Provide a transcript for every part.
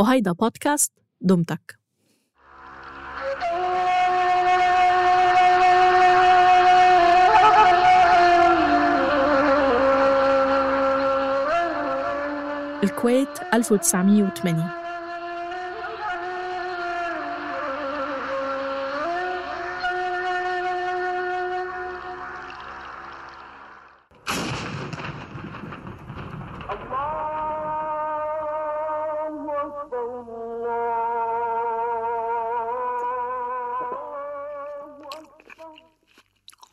وهيدا بودكاست دمتك. الكويت 1980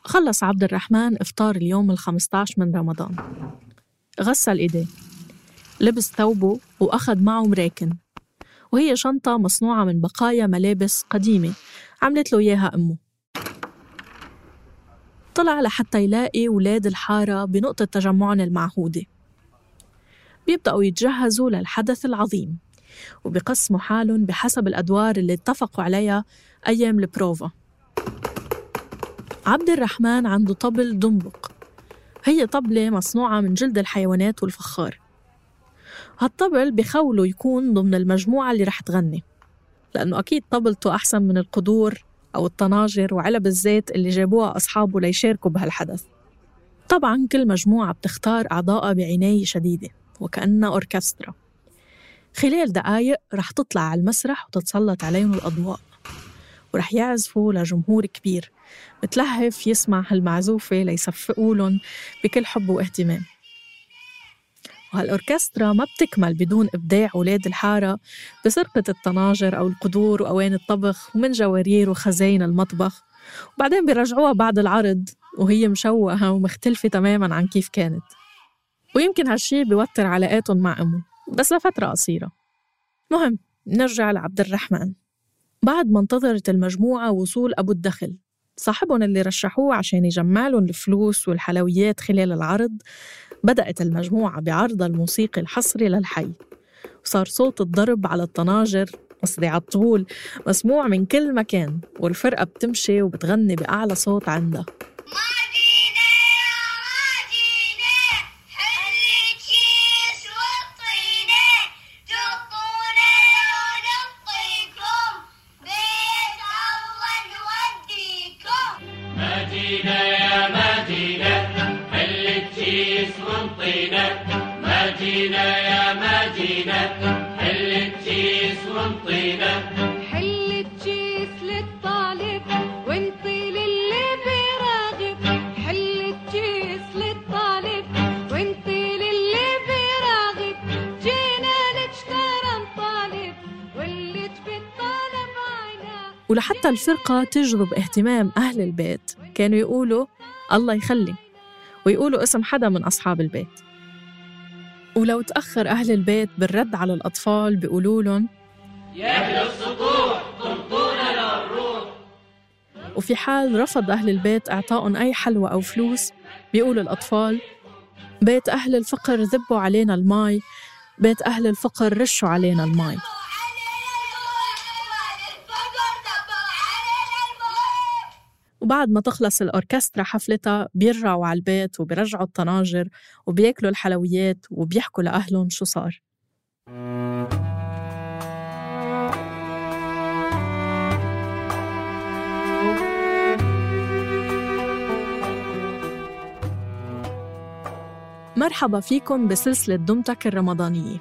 خلص عبد الرحمن إفطار اليوم ال 15 من رمضان. غسل إيديه لبس ثوبه وأخذ معه مراكن. وهي شنطة مصنوعة من بقايا ملابس قديمة عملت له إياها أمه. طلع لحتى يلاقي ولاد الحارة بنقطة تجمعهم المعهودة. بيبدأوا يتجهزوا للحدث العظيم وبقسموا حالهم بحسب الأدوار اللي اتفقوا عليها أيام البروفا. عبد الرحمن عنده طبل دنبق هي طبلة مصنوعة من جلد الحيوانات والفخار. هالطبل بخوله يكون ضمن المجموعة اللي رح تغني لأنه أكيد طبلته أحسن من القدور أو الطناجر وعلب الزيت اللي جابوها أصحابه ليشاركوا بهالحدث. طبعا كل مجموعة بتختار أعضائها بعناية شديدة وكأنها أوركسترا. خلال دقايق رح تطلع على المسرح وتتسلط عليهم الأضواء. ورح يعزفوا لجمهور كبير. متلهف يسمع هالمعزوفة ليصفقوا لهم بكل حب واهتمام. وهالأوركسترا ما بتكمل بدون إبداع ولاد الحارة بسرقة الطناجر أو القدور وأواني الطبخ ومن جوارير وخزاين المطبخ. وبعدين بيرجعوها بعد العرض وهي مشوهة ومختلفة تماما عن كيف كانت. ويمكن هالشي بيوتر علاقاتهم مع أمه بس لفترة قصيرة. مهم نرجع لعبد الرحمن. بعد ما انتظرت المجموعة وصول أبو الدخل صاحبهم اللي رشحوه عشان يجمع لهم الفلوس والحلويات خلال العرض بدأت المجموعة بعرضها الموسيقي الحصري للحي. وصار صوت الضرب على الطناجر قصدي على مسموع من كل مكان والفرقة بتمشي وبتغني بأعلى صوت عندها. ولحتى الفرقة تجذب اهتمام أهل البيت كانوا يقولوا الله يخلي ويقولوا اسم حدا من أصحاب البيت. ولو تأخر أهل البيت بالرد على الأطفال بيقولوا لهم يا أهل السطوح طنطونا للروح وفي حال رفض أهل البيت إعطائهم أي حلوى أو فلوس بيقولوا الأطفال بيت أهل الفقر ذبوا علينا الماي بيت أهل الفقر رشوا علينا الماي. وبعد ما تخلص الأوركسترا حفلتها بيرجعوا على البيت وبيرجعوا الطناجر وبياكلوا الحلويات وبيحكوا لأهلهم شو صار. مرحبا فيكم بسلسلة دمتك الرمضانية.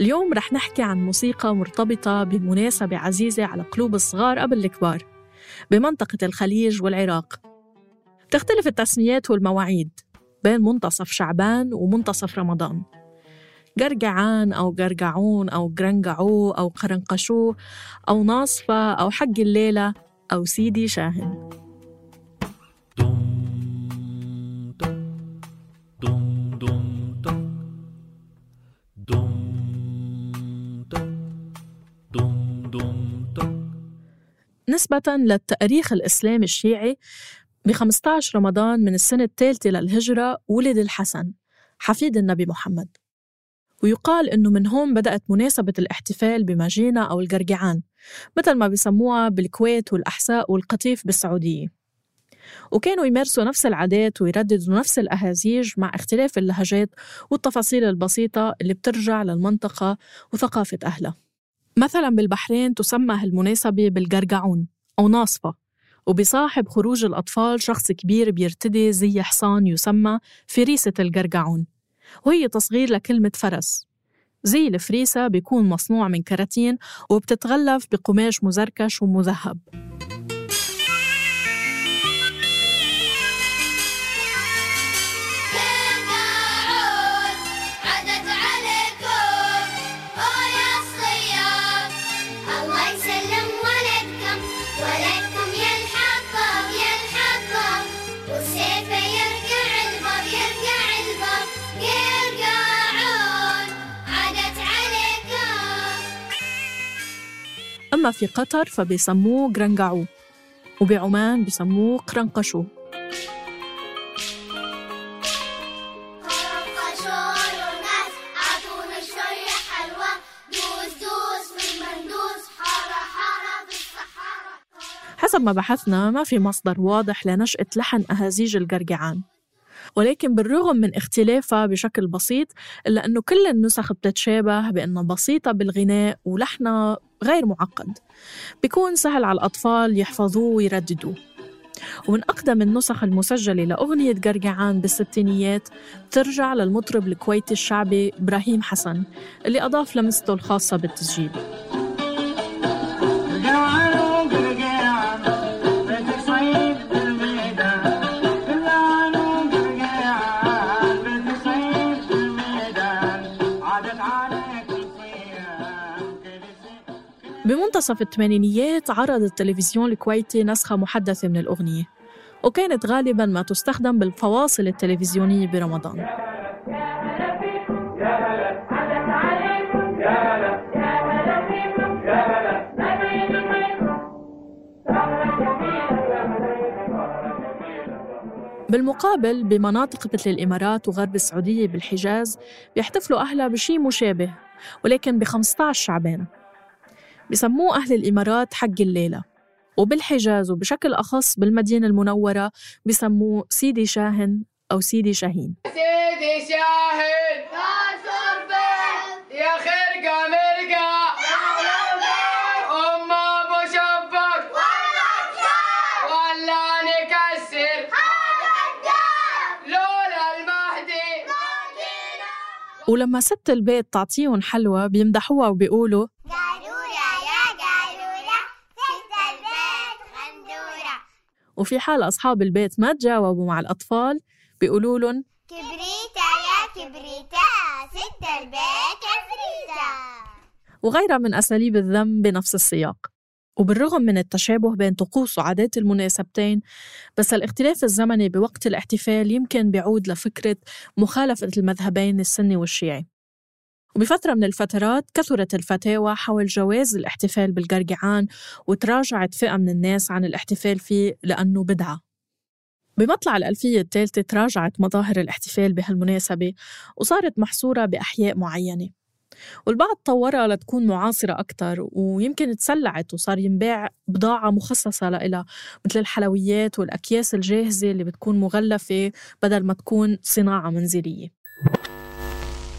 اليوم رح نحكي عن موسيقى مرتبطة بمناسبة عزيزة على قلوب الصغار قبل الكبار. بمنطقة الخليج والعراق. تختلف التسميات والمواعيد بين منتصف شعبان ومنتصف رمضان. قرقعان أو قرقعون أو قرنقعو أو قرنقشو أو ناصفة أو حق الليلة أو سيدي شاهن. نسبة للتأريخ الإسلامي الشيعي ب 15 رمضان من السنة الثالثة للهجرة ولد الحسن حفيد النبي محمد. ويقال إنه من هون بدأت مناسبة الاحتفال بمجينا أو القرقعان مثل ما بيسموها بالكويت والأحساء والقطيف بالسعودية. وكانوا يمارسوا نفس العادات ويرددوا نفس الأهازيج مع اختلاف اللهجات والتفاصيل البسيطة اللي بترجع للمنطقة وثقافة أهلها. مثلا بالبحرين تسمى هالمناسبة بالقرقعون. أو ناصفة وبصاحب خروج الأطفال شخص كبير بيرتدي زي حصان يسمى فريسة القرقعون وهي تصغير لكلمة فرس. زي الفريسة بيكون مصنوع من كراتين وبتتغلف بقماش مزركش ومذهب. في قطر فبيسموه قرنقعو وبعمان بيسموه قرنقشو حسب ما بحثنا ما في مصدر واضح لنشأة لحن أهازيج القرقعان ولكن بالرغم من اختلافها بشكل بسيط إلا أنه كل النسخ بتتشابه بأنها بسيطة بالغناء ولحنها غير معقد. بيكون سهل على الأطفال يحفظوه ويرددوه. ومن أقدم النسخ المسجلة لأغنية قرقعان بالستينيات بترجع للمطرب الكويتي الشعبي إبراهيم حسن اللي أضاف لمسته الخاصة بالتسجيل. بمنتصف الثمانينيات عرض التلفزيون الكويتي نسخة محدثة من الأغنية وكانت غالبا ما تستخدم بالفواصل التلفزيونية برمضان. بالمقابل بمناطق مثل الإمارات وغرب السعودية بالحجاز بيحتفلوا أهلها بشي مشابه ولكن ب 15 شعبان. بسموه أهل الإمارات حق الليلة. وبالحجاز وبشكل أخص بالمدينة المنورة بسموه سيدي شاهن أو سيدي شاهين. سيدي بيت يا خرقة مرقة أم أبو شبك ولا نكسر! لولا المهدي! ولما ست البيت تعطيهم حلوى بيمدحوها وبيقولوا وفي حال أصحاب البيت ما تجاوبوا مع الأطفال بيقولوا لهم كبريتة يا كبريتة ست البيت كبريتة. وغيرها من أساليب الذم بنفس السياق. وبالرغم من التشابه بين طقوس وعادات المناسبتين بس الاختلاف الزمني بوقت الاحتفال يمكن بيعود لفكرة مخالفة المذهبين السني والشيعي. وبفترة من الفترات كثرت الفتاوى حول جواز الاحتفال بالقرقعان وتراجعت فئة من الناس عن الاحتفال فيه لأنه بدعة. بمطلع الألفية الثالثة تراجعت مظاهر الاحتفال بهالمناسبة وصارت محصورة بأحياء معينة. والبعض طورها لتكون معاصرة أكتر ويمكن تسلعت وصار ينباع بضاعة مخصصة لإلها مثل الحلويات والأكياس الجاهزة اللي بتكون مغلفة بدل ما تكون صناعة منزلية.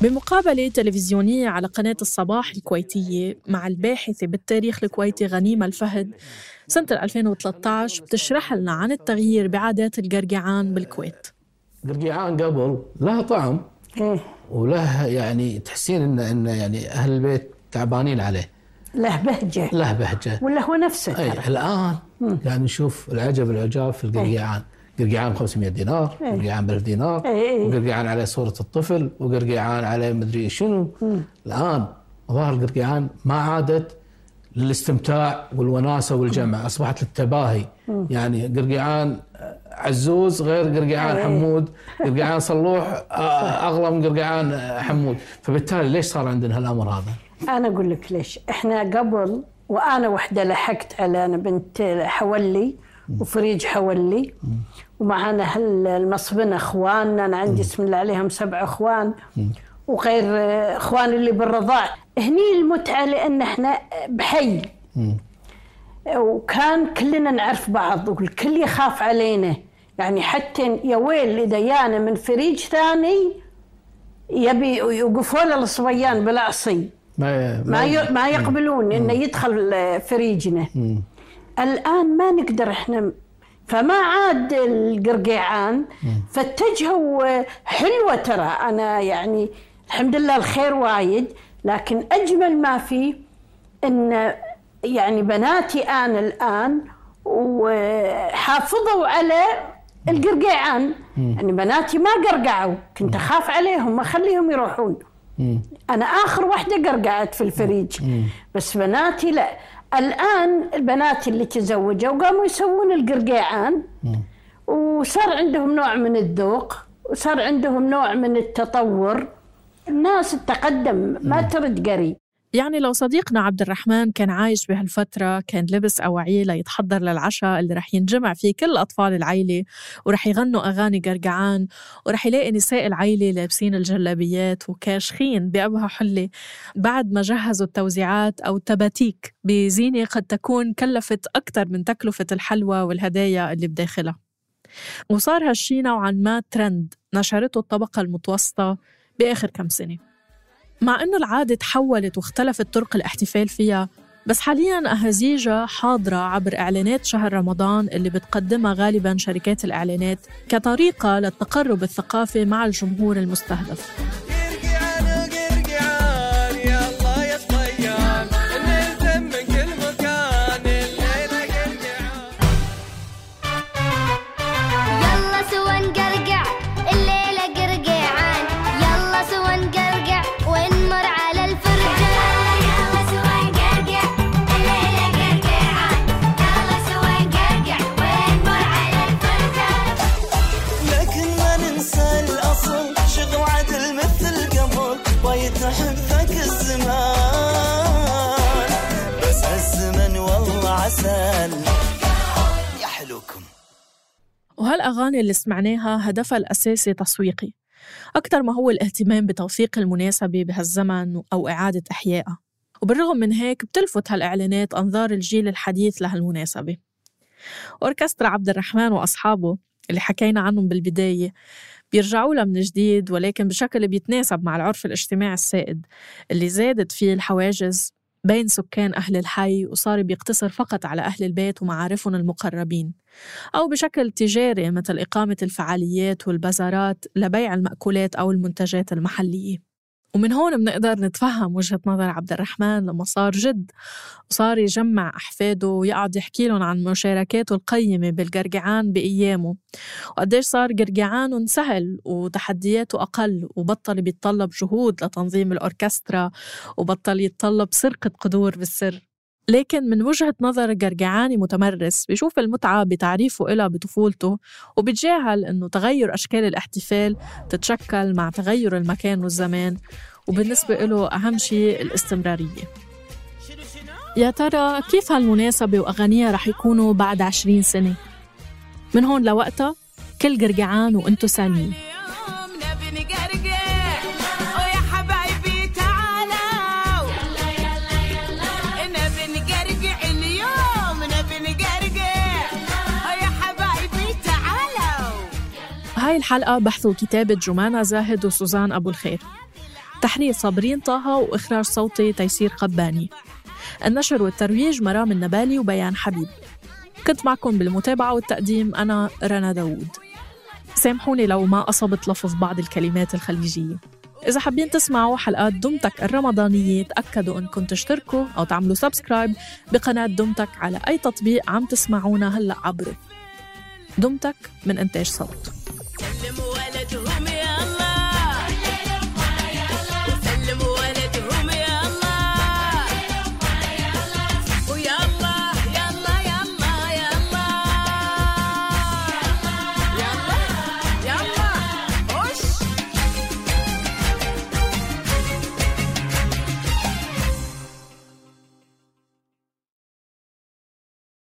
بمقابلة تلفزيونية على قناة الصباح الكويتية مع الباحثة بالتاريخ الكويتي غنيمة الفهد سنة 2013 بتشرح لنا عن التغيير بعادات القرقعان بالكويت. قرقيعان قبل لها طعم وله يعني تحسين ان إن يعني أهل البيت تعبانين عليه. له بهجة. له بهجة. ولا هو نفسه ترى. الآن قاعد نشوف العجب العجاب في القرقيعان قرقيعان 500 دينار إيه. قرقيعان ب 1000 دينار إيه، إيه. وقرقيعان عليه صورة الطفل وقرقيعان عليه مدري شنو الآن ظاهر القرقيعان ما عادت للاستمتاع والوناسة والجمع أصبحت للتباهي يعني قرقيعان عزوز غير قرقيعان. حمود قرقيعان صلوح آه، أغلى من قرقيعان حمود فبالتالي ليش صار عندنا هالأمر هذا؟ أنا أقول لك ليش إحنا قبل وأنا وحدة لحقت على أنا بنت حولي وفريج حولي. ومعنا هالمصبنة إخواننا أنا عندي اسم الله عليهم سبع إخوان. وغير إخواني اللي بالرضاع. هني المتعة لأن إحنا بحي. وكان كلنا نعرف بعض والكل يخاف علينا. يعني حتى يا ويل إذا يانا من فريج ثاني يبي يوقفوا له الصبيان بالعصي. ما ما ما يقبلون إنه يدخل فريجنا. الآن ما نقدر إحنا فما عاد القرقيعان. فاتجهوا حلوة ترى. أنا يعني الحمد لله الخير وايد لكن أجمل ما فيه إن يعني بناتي أنا الآن وحافظوا على القرقيعان. يعني بناتي ما قرقعوا كنت أخاف عليهم ما أخليهم يروحون. أنا آخر واحدة قرقعت في الفريج. بس بناتي لا. الآن البنات اللي تزوجوا قاموا يسوون القرقيعان وصار عندهم نوع من الذوق وصار عندهم نوع من التطور. الناس تتقدم ما ترد قري يعني لو صديقنا عبد الرحمن كان عايش بهالفترة كان لبس أواعيه ليتحضر للعشاء اللي رح ينجمع فيه كل أطفال العيلة ورح يغنوا أغاني قرقعان ورح يلاقي نساء العيلة لابسين الجلابيات وكاشخين بأبها حلة. بعد ما جهزوا التوزيعات أو تباتيك بزينة قد تكون كلفت أكثر من تكلفة الحلوى والهدايا اللي بداخلها. وصار هالشي نوعا ما ترند نشرته الطبقة المتوسطة بآخر كم سنة. مع إنه العادة تحولت واختلفت طرق الاحتفال فيها بس حاليا أهازيجها حاضرة عبر إعلانات شهر رمضان اللي بتقدمها غالبا شركات الإعلانات كطريقة للتقرب الثقافي مع الجمهور المستهدف. وهالأغاني اللي سمعناها هدفها الأساسي تسويقي. أكثر ما هو الاهتمام بتوثيق المناسبة بهالزمن أو إعادة إحيائها. وبالرغم من هيك بتلفت هالإعلانات أنظار الجيل الحديث لهالمناسبة. أوركسترا عبد الرحمن وأصحابه اللي حكينا عنهم بالبداية بيرجعوا لها من جديد ولكن بشكل بيتناسب مع العرف الاجتماعي السائد اللي زادت فيه الحواجز بين سكان أهل الحي وصار بيقتصر فقط على أهل البيت ومعارفهم المقربين. أو بشكل تجاري مثل إقامة الفعاليات والبازارات لبيع المأكولات أو المنتجات المحلية. ومن هون بنقدر نتفهم وجهة نظر عبد الرحمن لما صار جد وصار يجمع أحفاده ويقعد يحكي لهم عن مشاركاته القيمة بالقرقعان بأيامه. وقديش صار قرقعانهم سهل وتحدياته أقل وبطل بيتطلب جهود لتنظيم الأوركسترا وبطل يتطلب سرقة قدور بالسر. لكن من وجهة نظر قرقعاني متمرس بيشوف المتعة بتعريفه إلها بطفولته وبيتجاهل إنه تغير أشكال الاحتفال تتشكل مع تغير المكان والزمان وبالنسبة له أهم شيء الاستمرارية يا ترى كيف هالمناسبة وأغانيها رح يكونوا بعد عشرين سنة؟ من هون لوقتها كل قرقعان وإنتو سالمين هاي الحلقة بحث وكتابة جمانة زاهد وسوزان أبو الخير. تحرير صابرين طه وإخراج صوتي تيسير قباني. النشر والترويج مرام النبالي وبيان حبيب. كنت معكم بالمتابعة والتقديم أنا رنا داوود. سامحوني لو ما أصبت لفظ بعض الكلمات الخليجية. إذا حابين تسمعوا حلقات دمتك الرمضانية تأكدوا أنكم تشتركوا أو تعملوا subscribe بقناة دمتك على أي تطبيق عم تسمعونا هلأ عبره دمتك من إنتاج صوت. you love me.